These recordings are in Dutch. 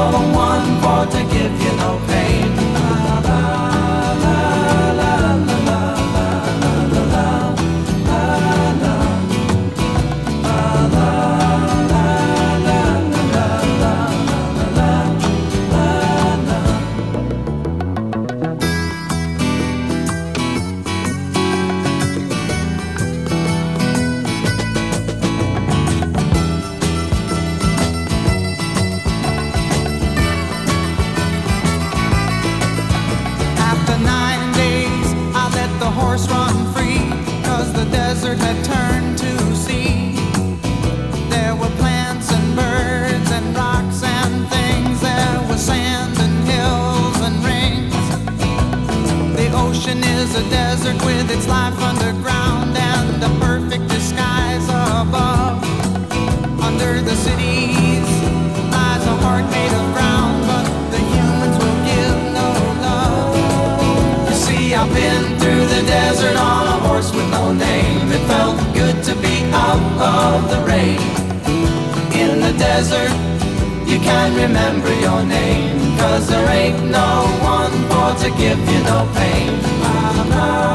The one for to give you no pain. life underground and perfect disguise above. Under the cities lies a heart made of ground, but the humans will give no love. You see, I've been through the desert on a horse with no name. It felt good to be out of the rain. In the desert, you can remember your name, cause there ain't no one for to give you no pain. Ah, ah.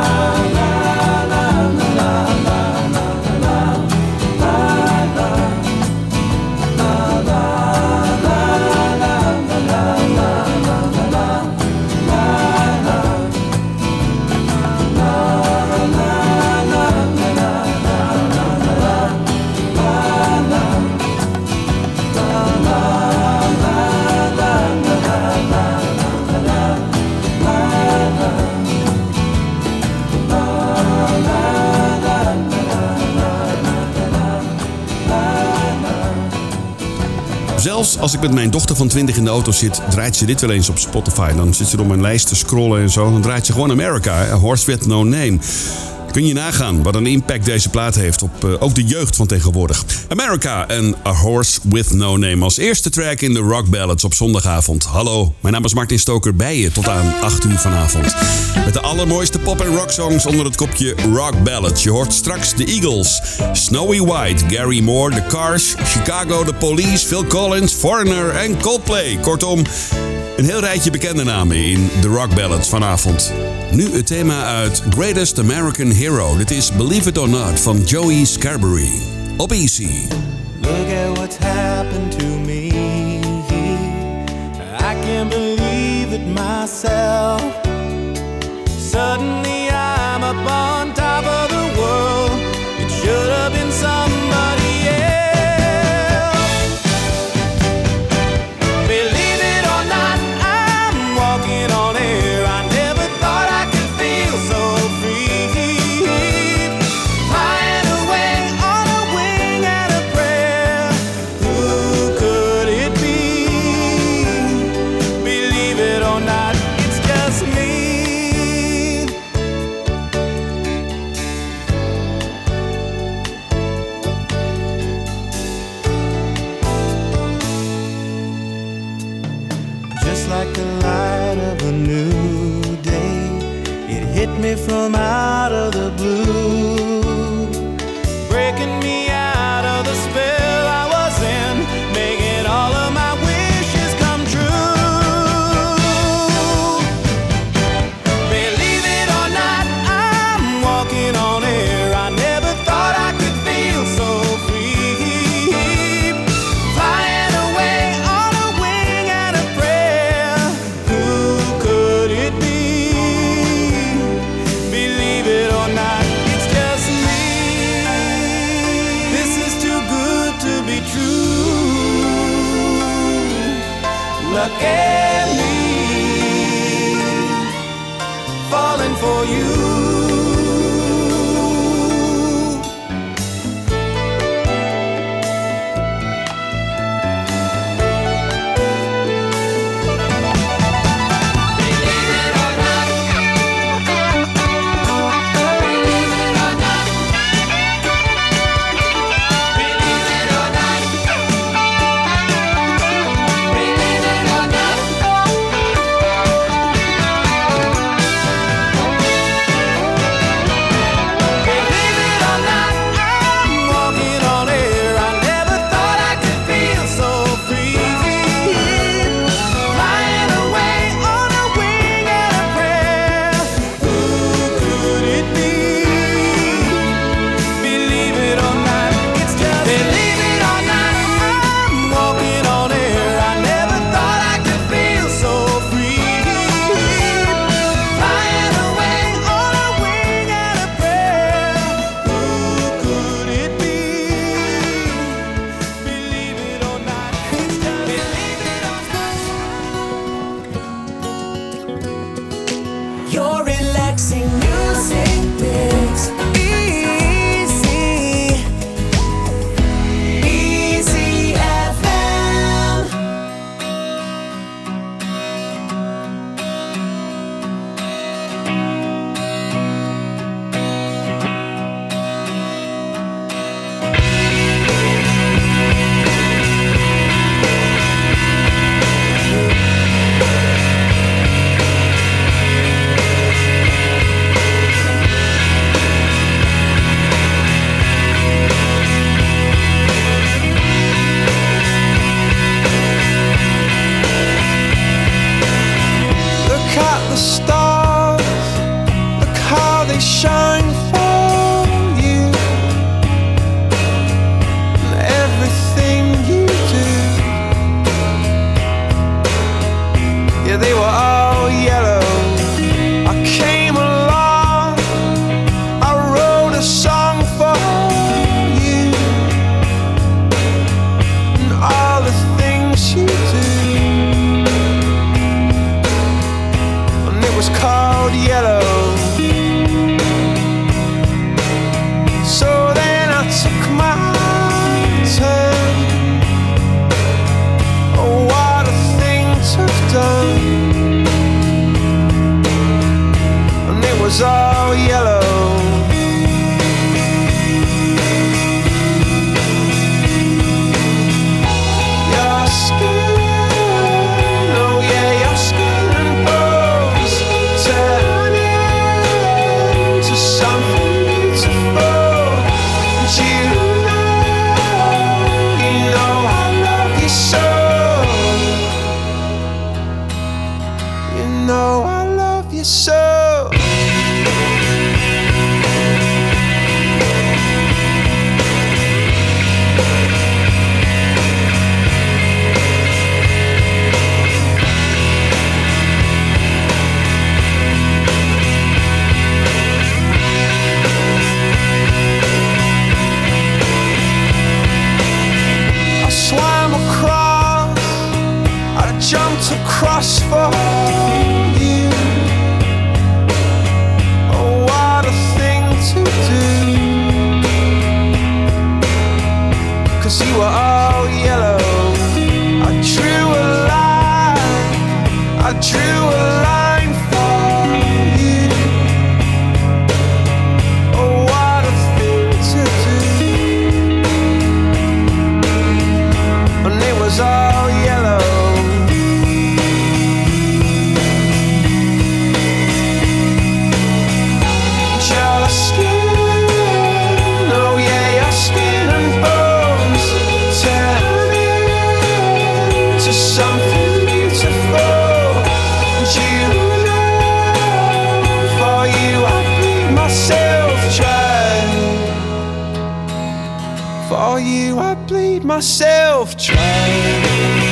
Als ik met mijn dochter van 20 in de auto zit, draait ze dit wel eens op Spotify. Dan zit ze door mijn lijst te scrollen en zo. Dan draait ze gewoon America, Horse With No Name. Kun je nagaan wat een impact deze plaat heeft op uh, ook de jeugd van tegenwoordig. America en A Horse With No Name als eerste track in de Rock Ballads op zondagavond. Hallo, mijn naam is Martin Stoker bij je tot aan 8 uur vanavond. Met de allermooiste pop- en rock songs onder het kopje Rock Ballads. Je hoort straks de Eagles, Snowy White, Gary Moore, The Cars, Chicago, The Police, Phil Collins, Foreigner en Coldplay. Kortom, een heel rijtje bekende namen in de Rock Ballads vanavond. Nu het thema uit Greatest American Hero. Dit is Believe It or Not van Joey Scarberry. Op. Look at what's happened to me. I can't believe it myself. Suddenly I'm up on top of from out all yellow. you, I bleed myself dry.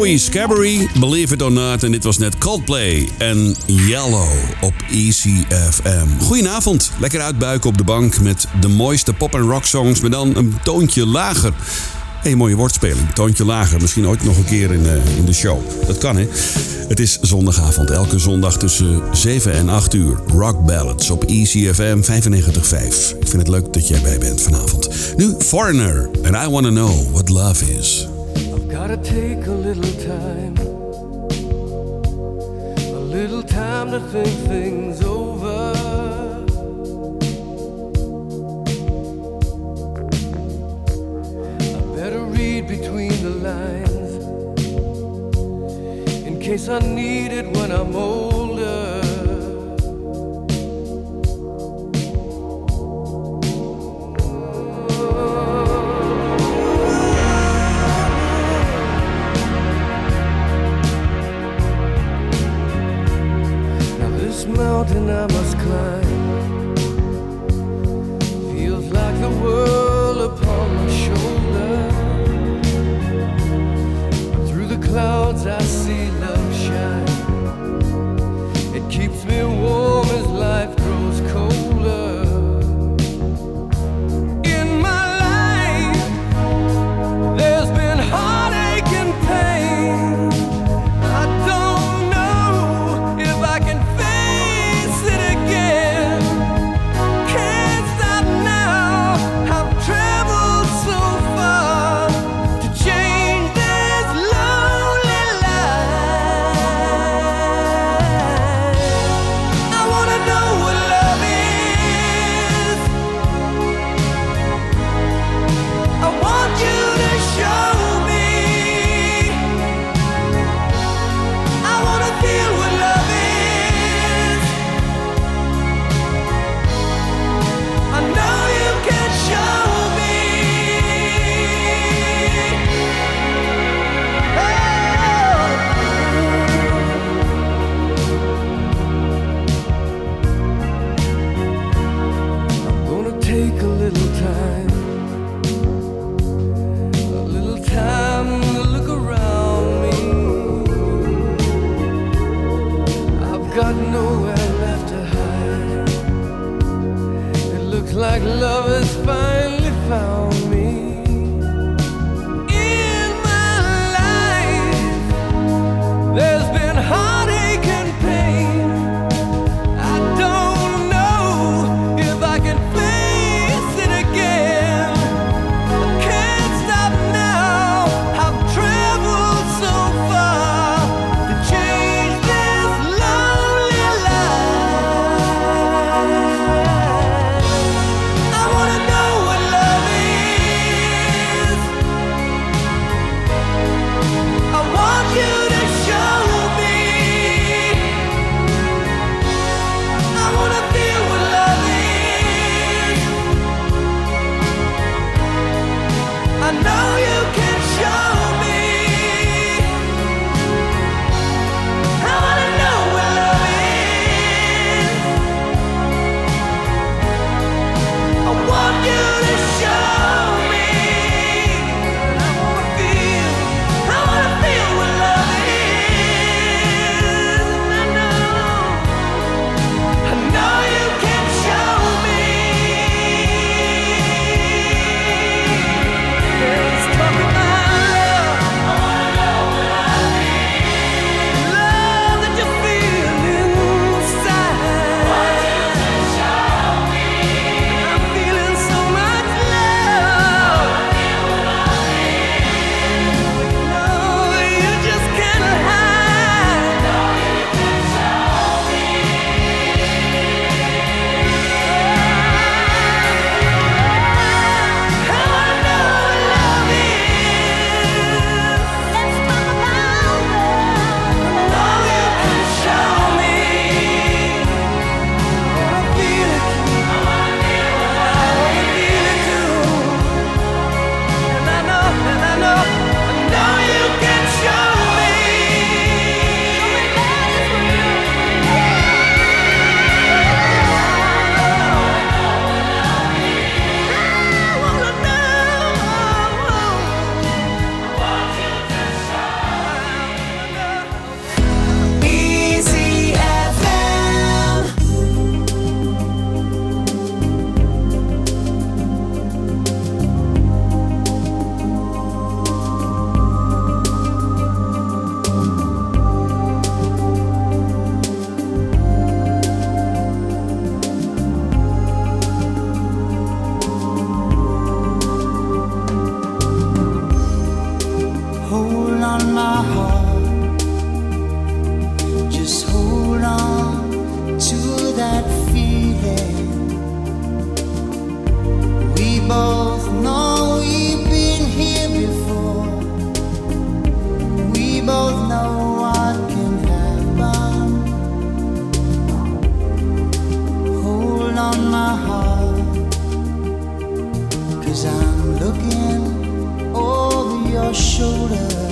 Joey Scabbery, Believe It or Not. En dit was net Coldplay en Yellow op ECFM. Goedenavond. Lekker uitbuiken op de bank met de mooiste pop- en rock songs, maar dan een toontje lager. Hé, mooie woordspeling. Toontje lager. Misschien ooit nog een keer in, eh, in de show. Dat kan, hè? Het is zondagavond. Elke zondag tussen 7 en 8 uur. Rock Ballads op ECFM 95.5. Ik vind het leuk dat jij bij bent vanavond. Nu Foreigner. And I Wanna Know What Love Is. Gotta take a little time, a little time to think things over. I better read between the lines in case I need it when I'm old. Cause I'm looking over your shoulder.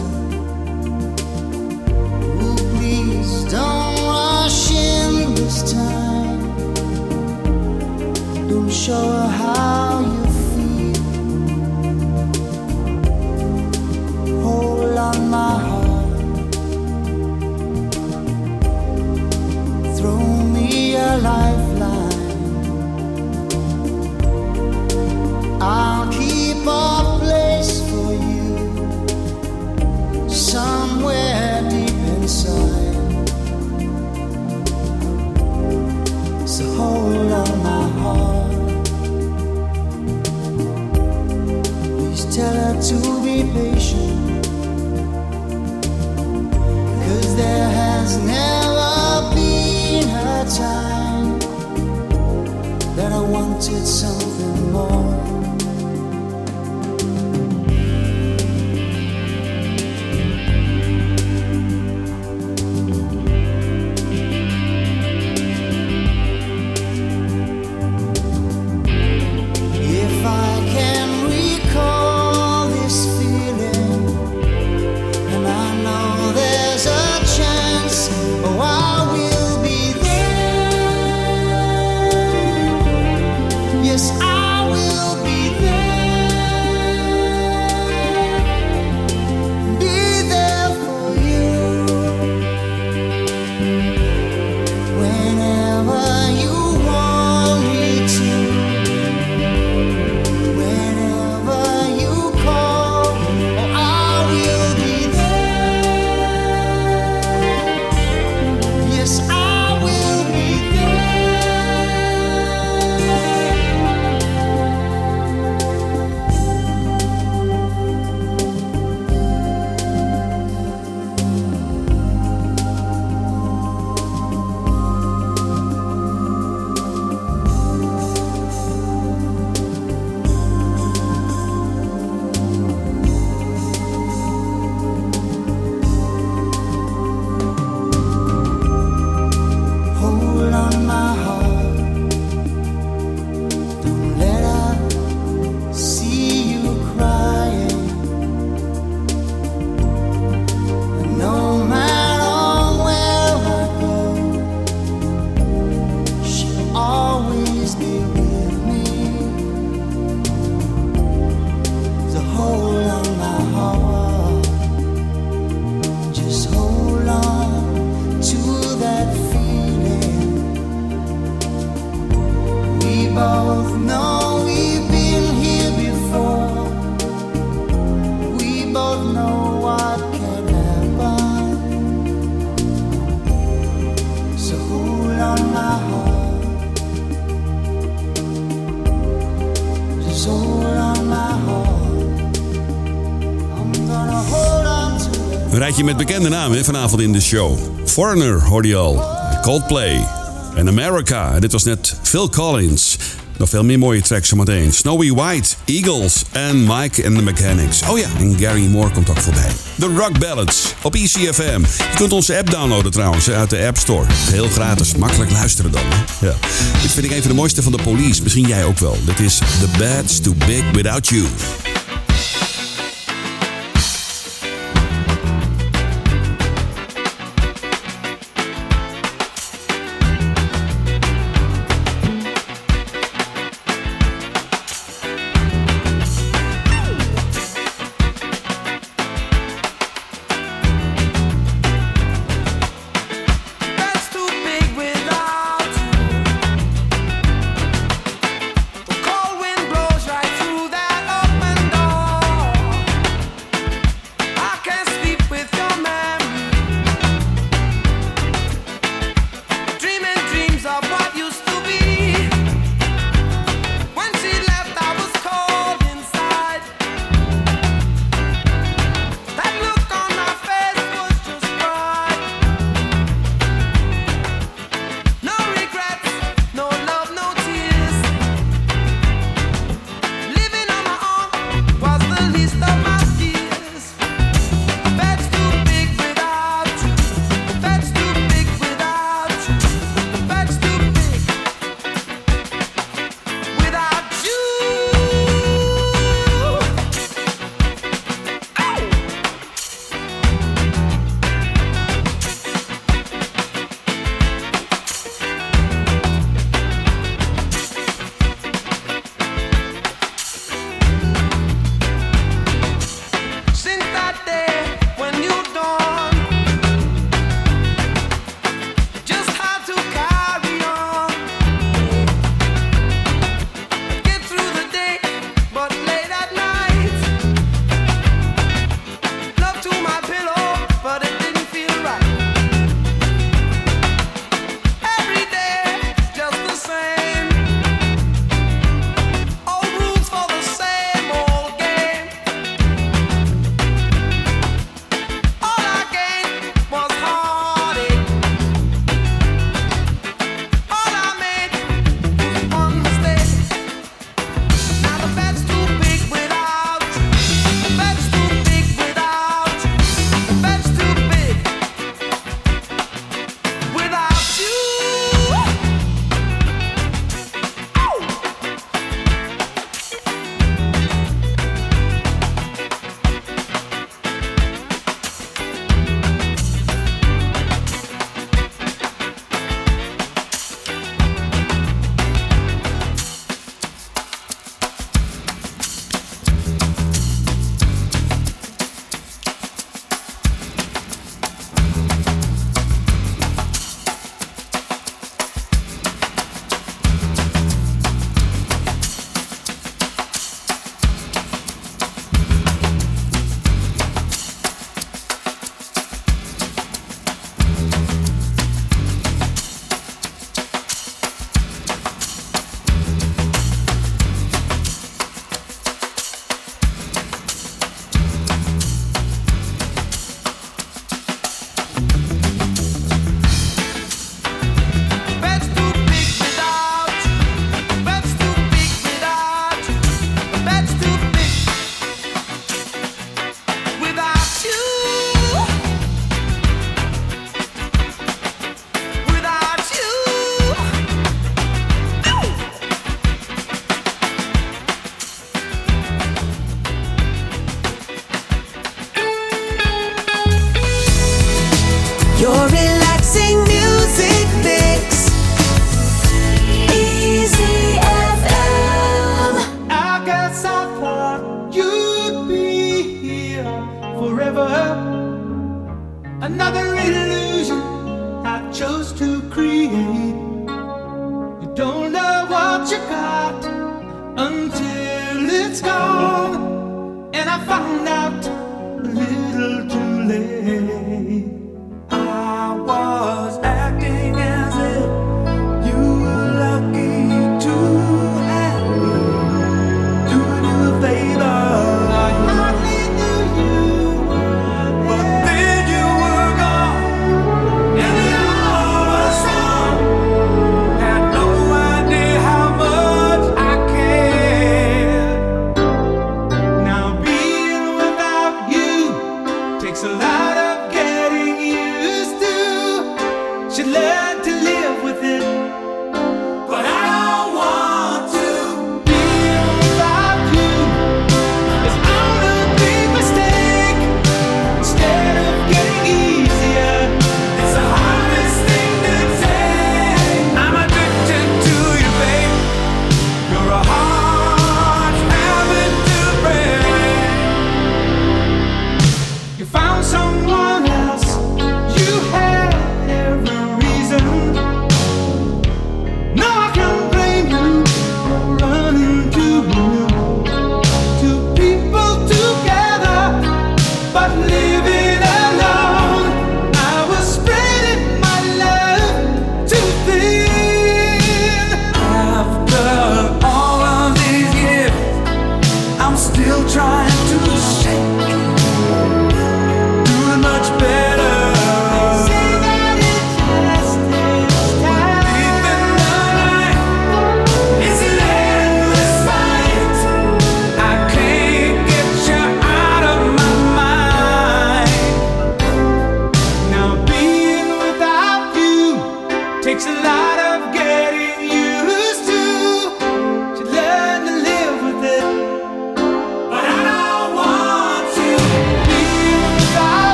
met bekende namen vanavond in de show. Foreigner hoorde je al, Coldplay en America. Dit was net Phil Collins. Nog veel meer mooie tracks zometeen. Snowy White, Eagles en Mike and the Mechanics. Oh ja, en Gary Moore komt ook voorbij. The Rock Ballads op ECFM. Je kunt onze app downloaden trouwens eh, uit de App Store. Heel gratis, makkelijk luisteren dan. Ja. Dit vind ik een van de mooiste van de police. Misschien jij ook wel. Dit is The Bad's Too Big Without You.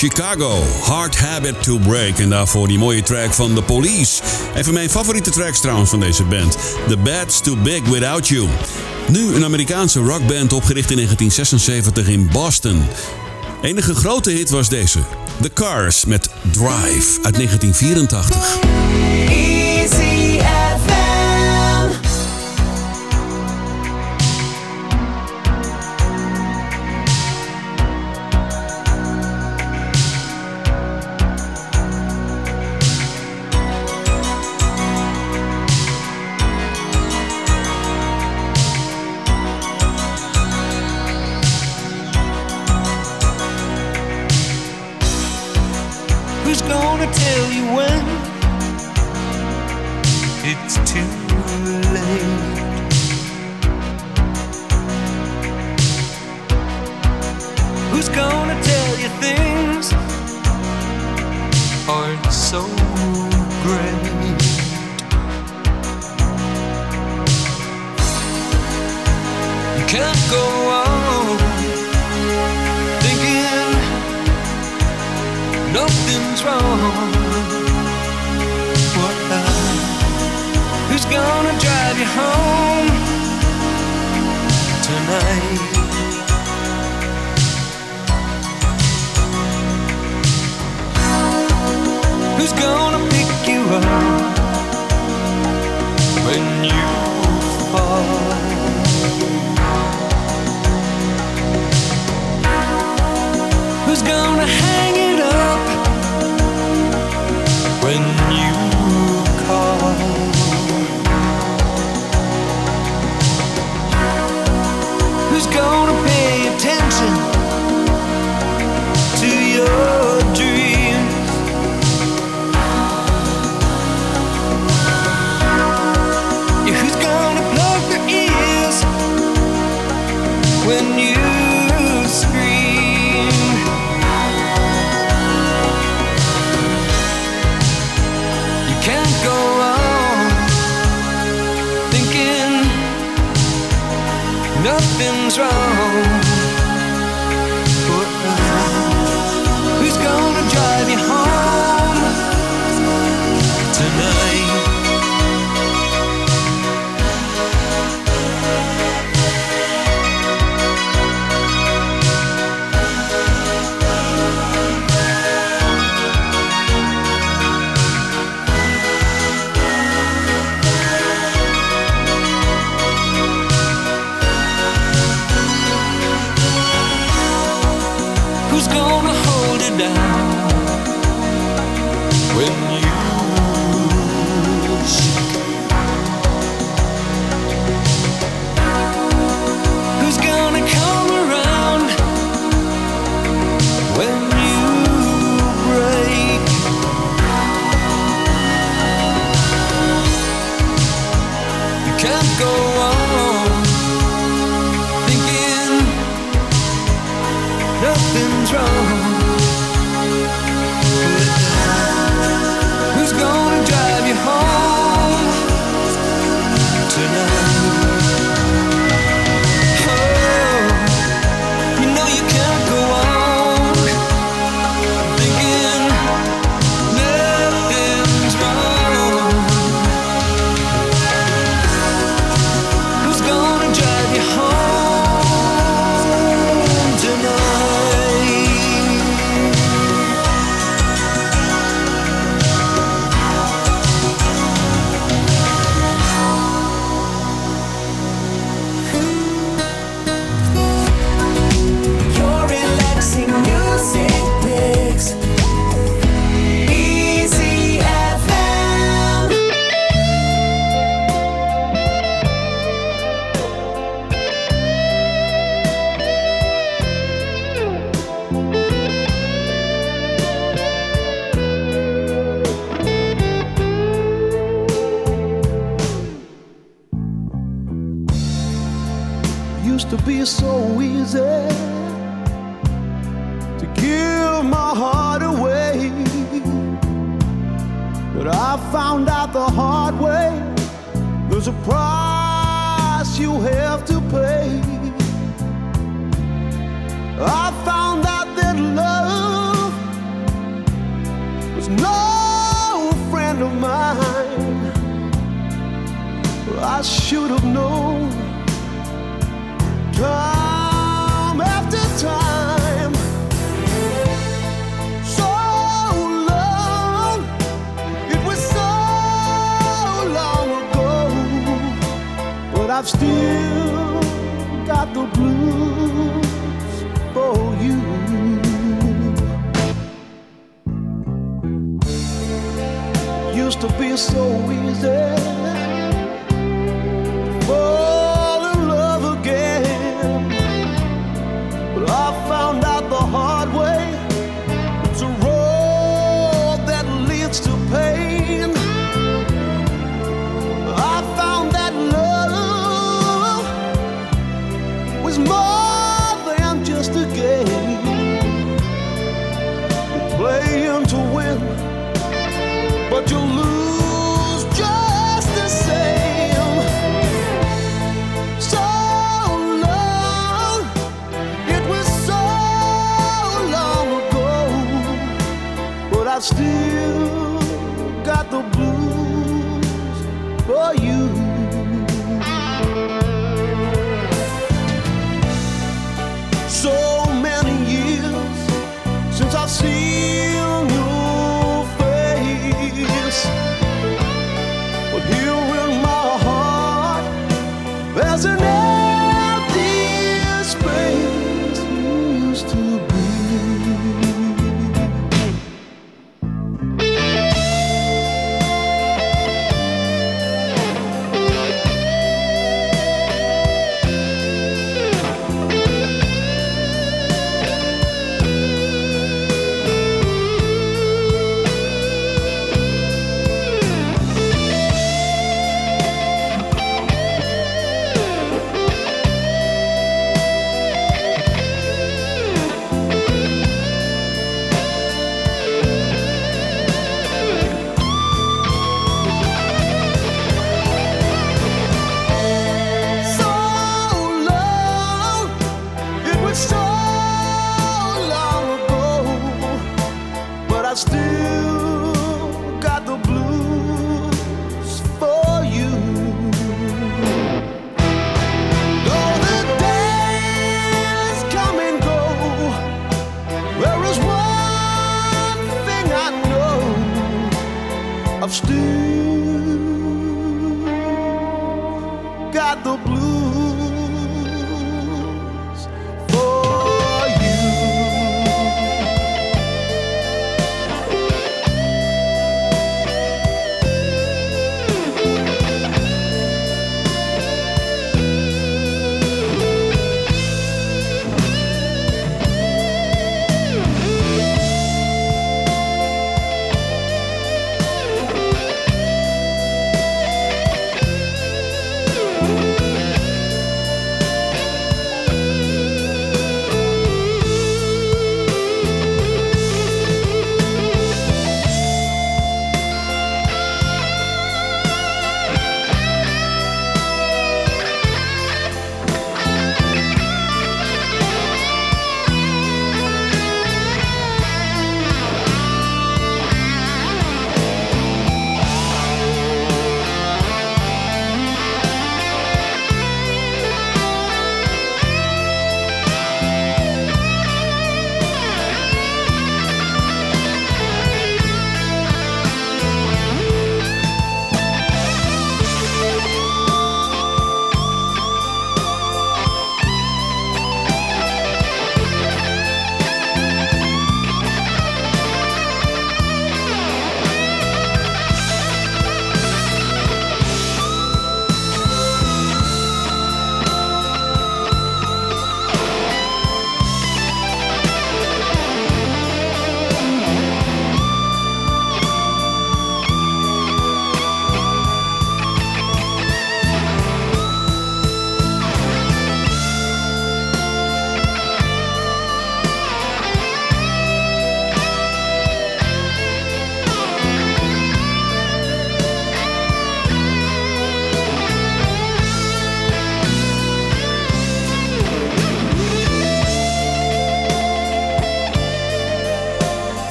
Chicago, Hard Habit to Break. En daarvoor die mooie track van The Police. even mijn favoriete tracks trouwens van deze band. The Bad's Too Big Without You. Nu een Amerikaanse rockband opgericht in 1976 in Boston. Enige grote hit was deze. The Cars met Drive uit 1984.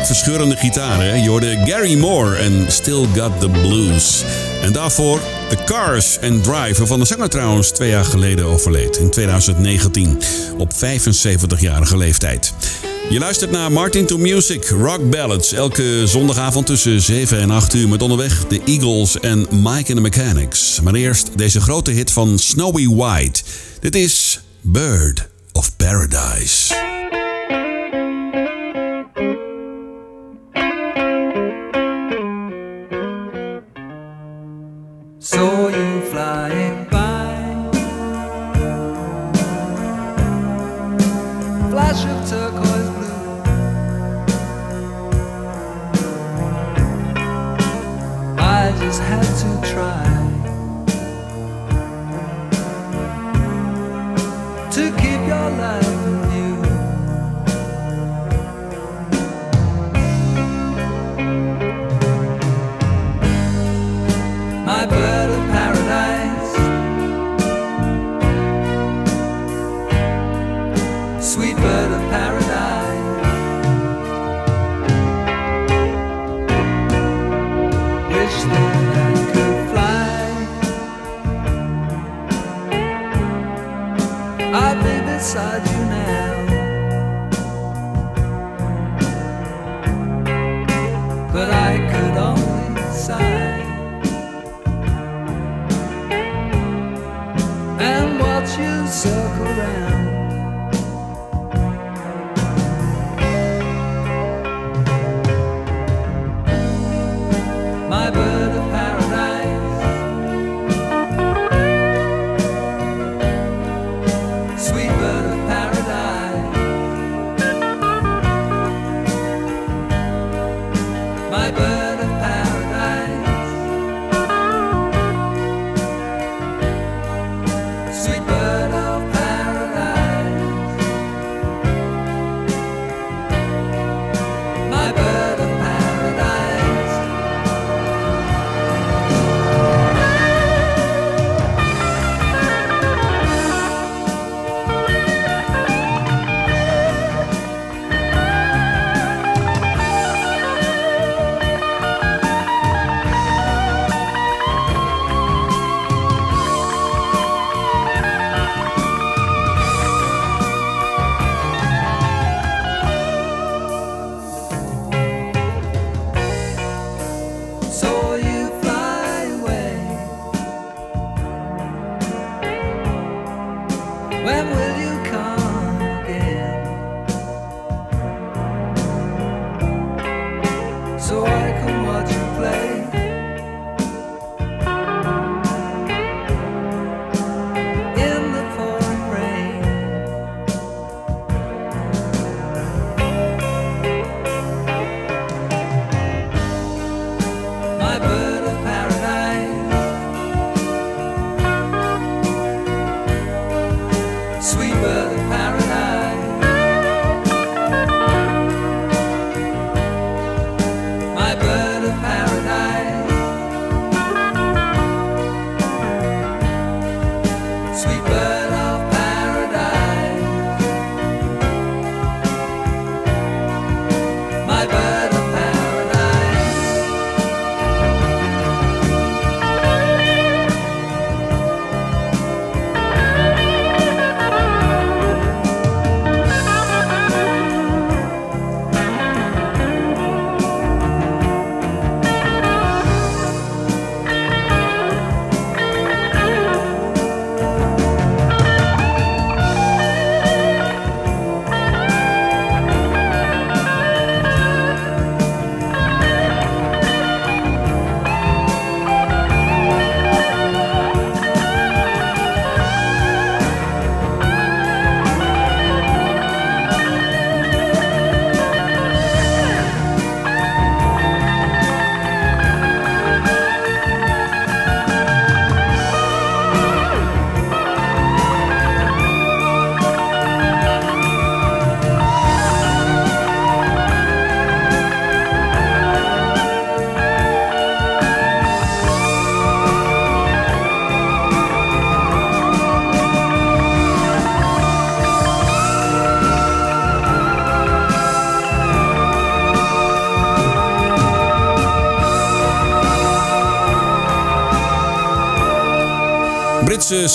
Heerlijke hartverscheurende gitaren. Je hoorde Gary Moore en Still Got the Blues. En daarvoor The Cars and Drive, waarvan de zanger trouwens twee jaar geleden overleed. In 2019, op 75-jarige leeftijd. Je luistert naar Martin to Music, Rock Ballads. Elke zondagavond tussen 7 en 8 uur met onderweg de Eagles en Mike and the Mechanics. Maar eerst deze grote hit van Snowy White. Dit is Bird of Paradise. My bird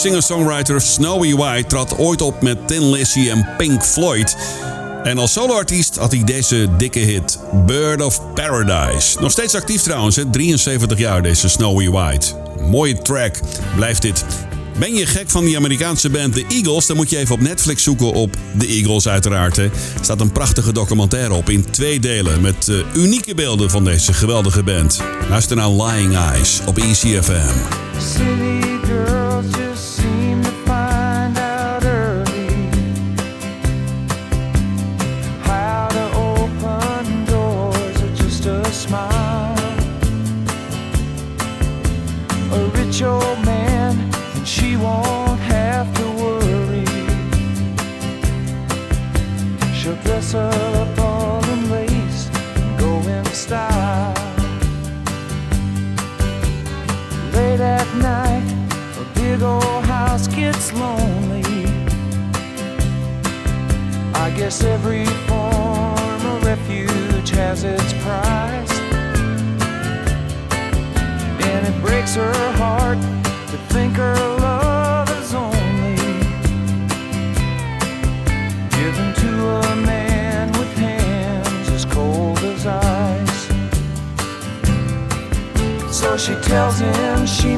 singer-songwriter Snowy White trad ooit op met Tin Lizzy en Pink Floyd. En als soloartiest had hij deze dikke hit, Bird of Paradise. Nog steeds actief trouwens, hè? 73 jaar deze Snowy White. Mooie track, blijft dit. Ben je gek van die Amerikaanse band The Eagles? Dan moet je even op Netflix zoeken op The Eagles uiteraard. Hè. Er staat een prachtige documentaire op in twee delen... met eh, unieke beelden van deze geweldige band. Luister naar Lying Eyes op ECFM.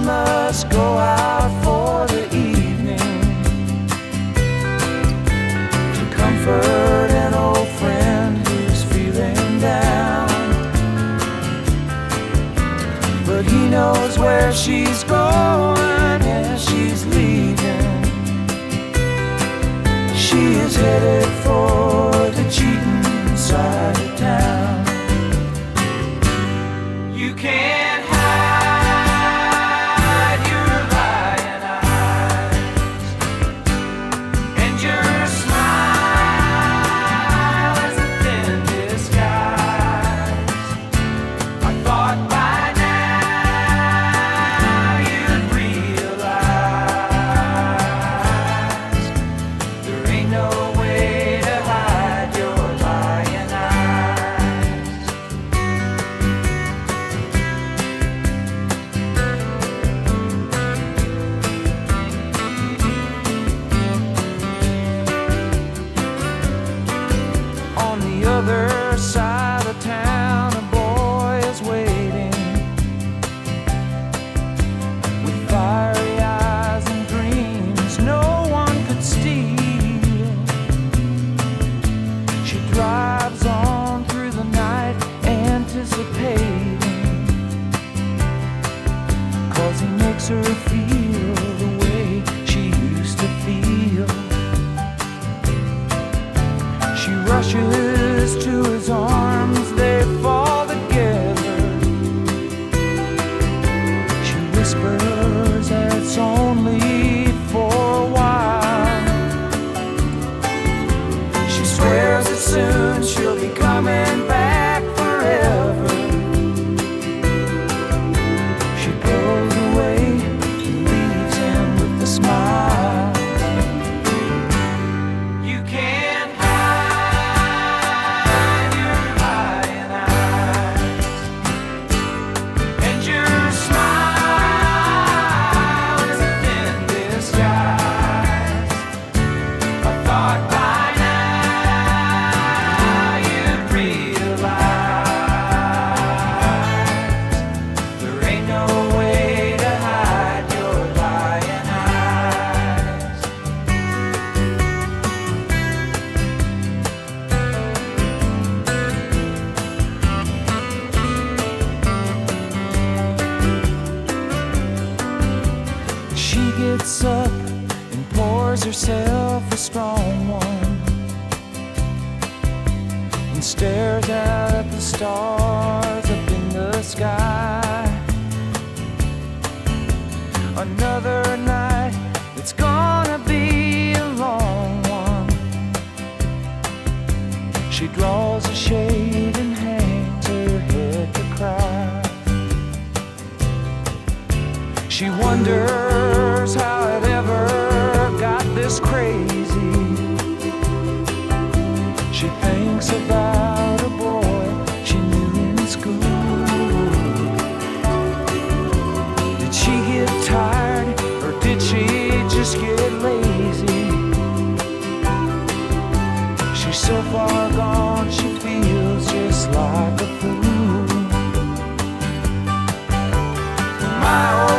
Must go out treasure crazy. She thinks about a boy she knew in school. Did she get tired or did she just get lazy? She's so far gone, she feels just like a fool. My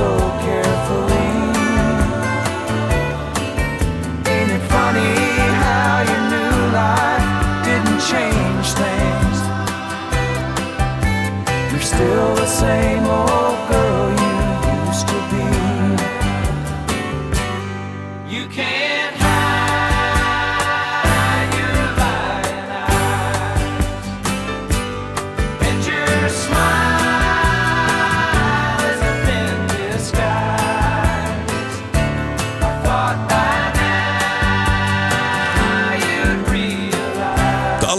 so carefully. Ain't it funny how your new life didn't change things? You're still the same old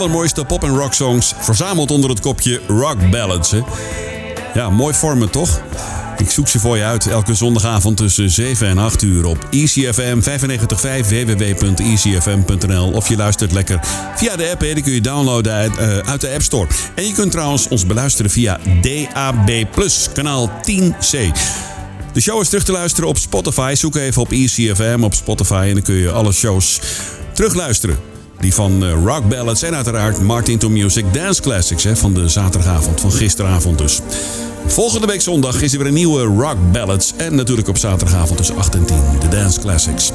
allermooiste pop- en rock songs verzameld onder het kopje Rock Ballads. Ja, mooi vormen toch? Ik zoek ze voor je uit elke zondagavond tussen 7 en 8 uur op ECFM 955 www.ecfm.nl of je luistert lekker via de app. Die kun je downloaden uit, eh, uit, de App Store. En je kunt trouwens ons beluisteren via DAB+, kanaal 10C. De show is terug te luisteren op Spotify. Zoek even op ECFM op Spotify en dan kun je alle shows terugluisteren. Die van eh, rock ballads en uiteraard Martin to Music Dance Classics hè, van de zaterdagavond, van gisteravond dus. Volgende week zondag is er weer een nieuwe Rock Ballads. En natuurlijk op zaterdagavond tussen 8 en 10, de Dance Classics.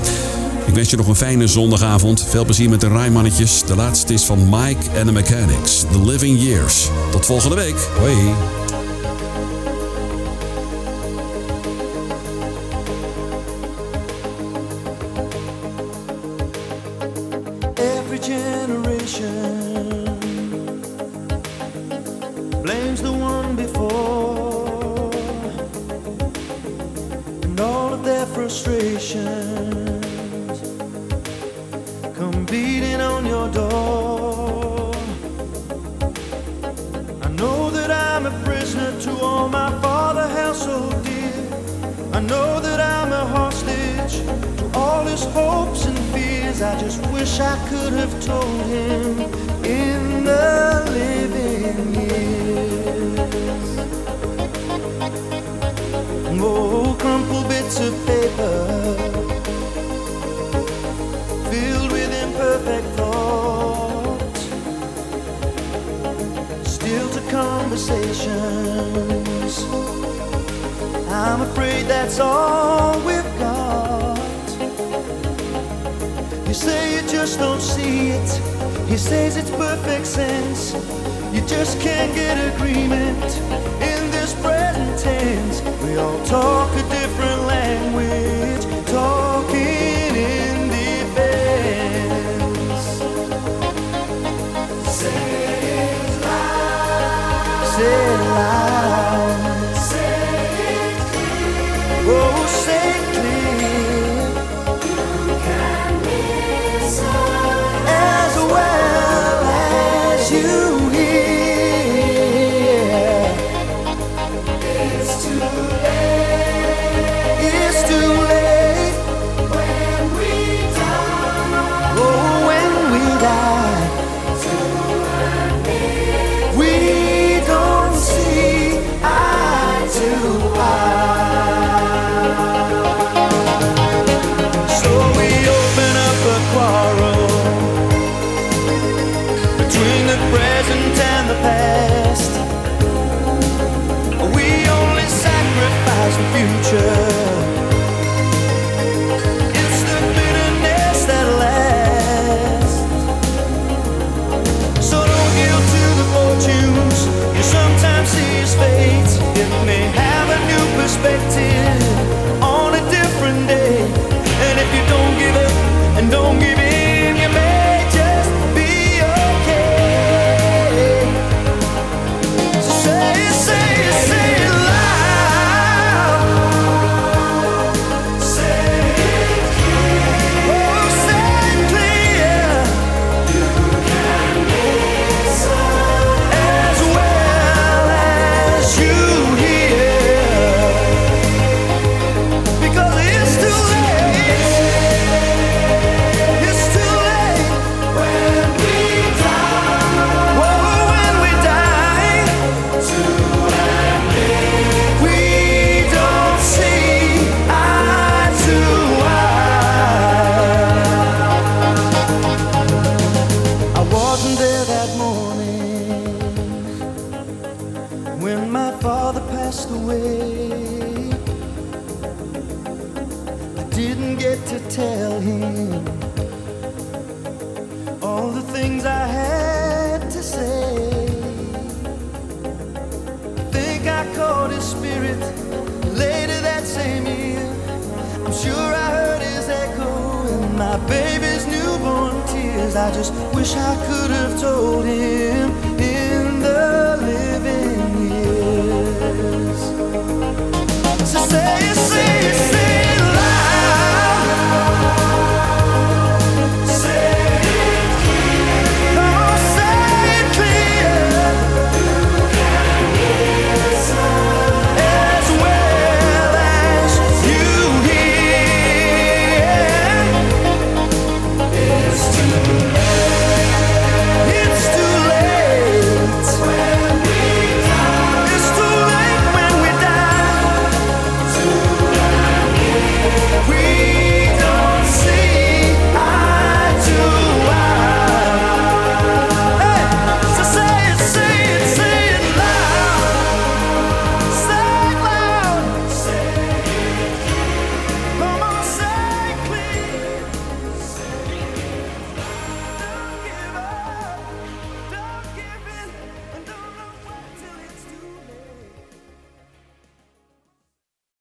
Ik wens je nog een fijne zondagavond. Veel plezier met de Rijmannetjes. De laatste is van Mike and the Mechanics, The Living Years. Tot volgende week. Hoi.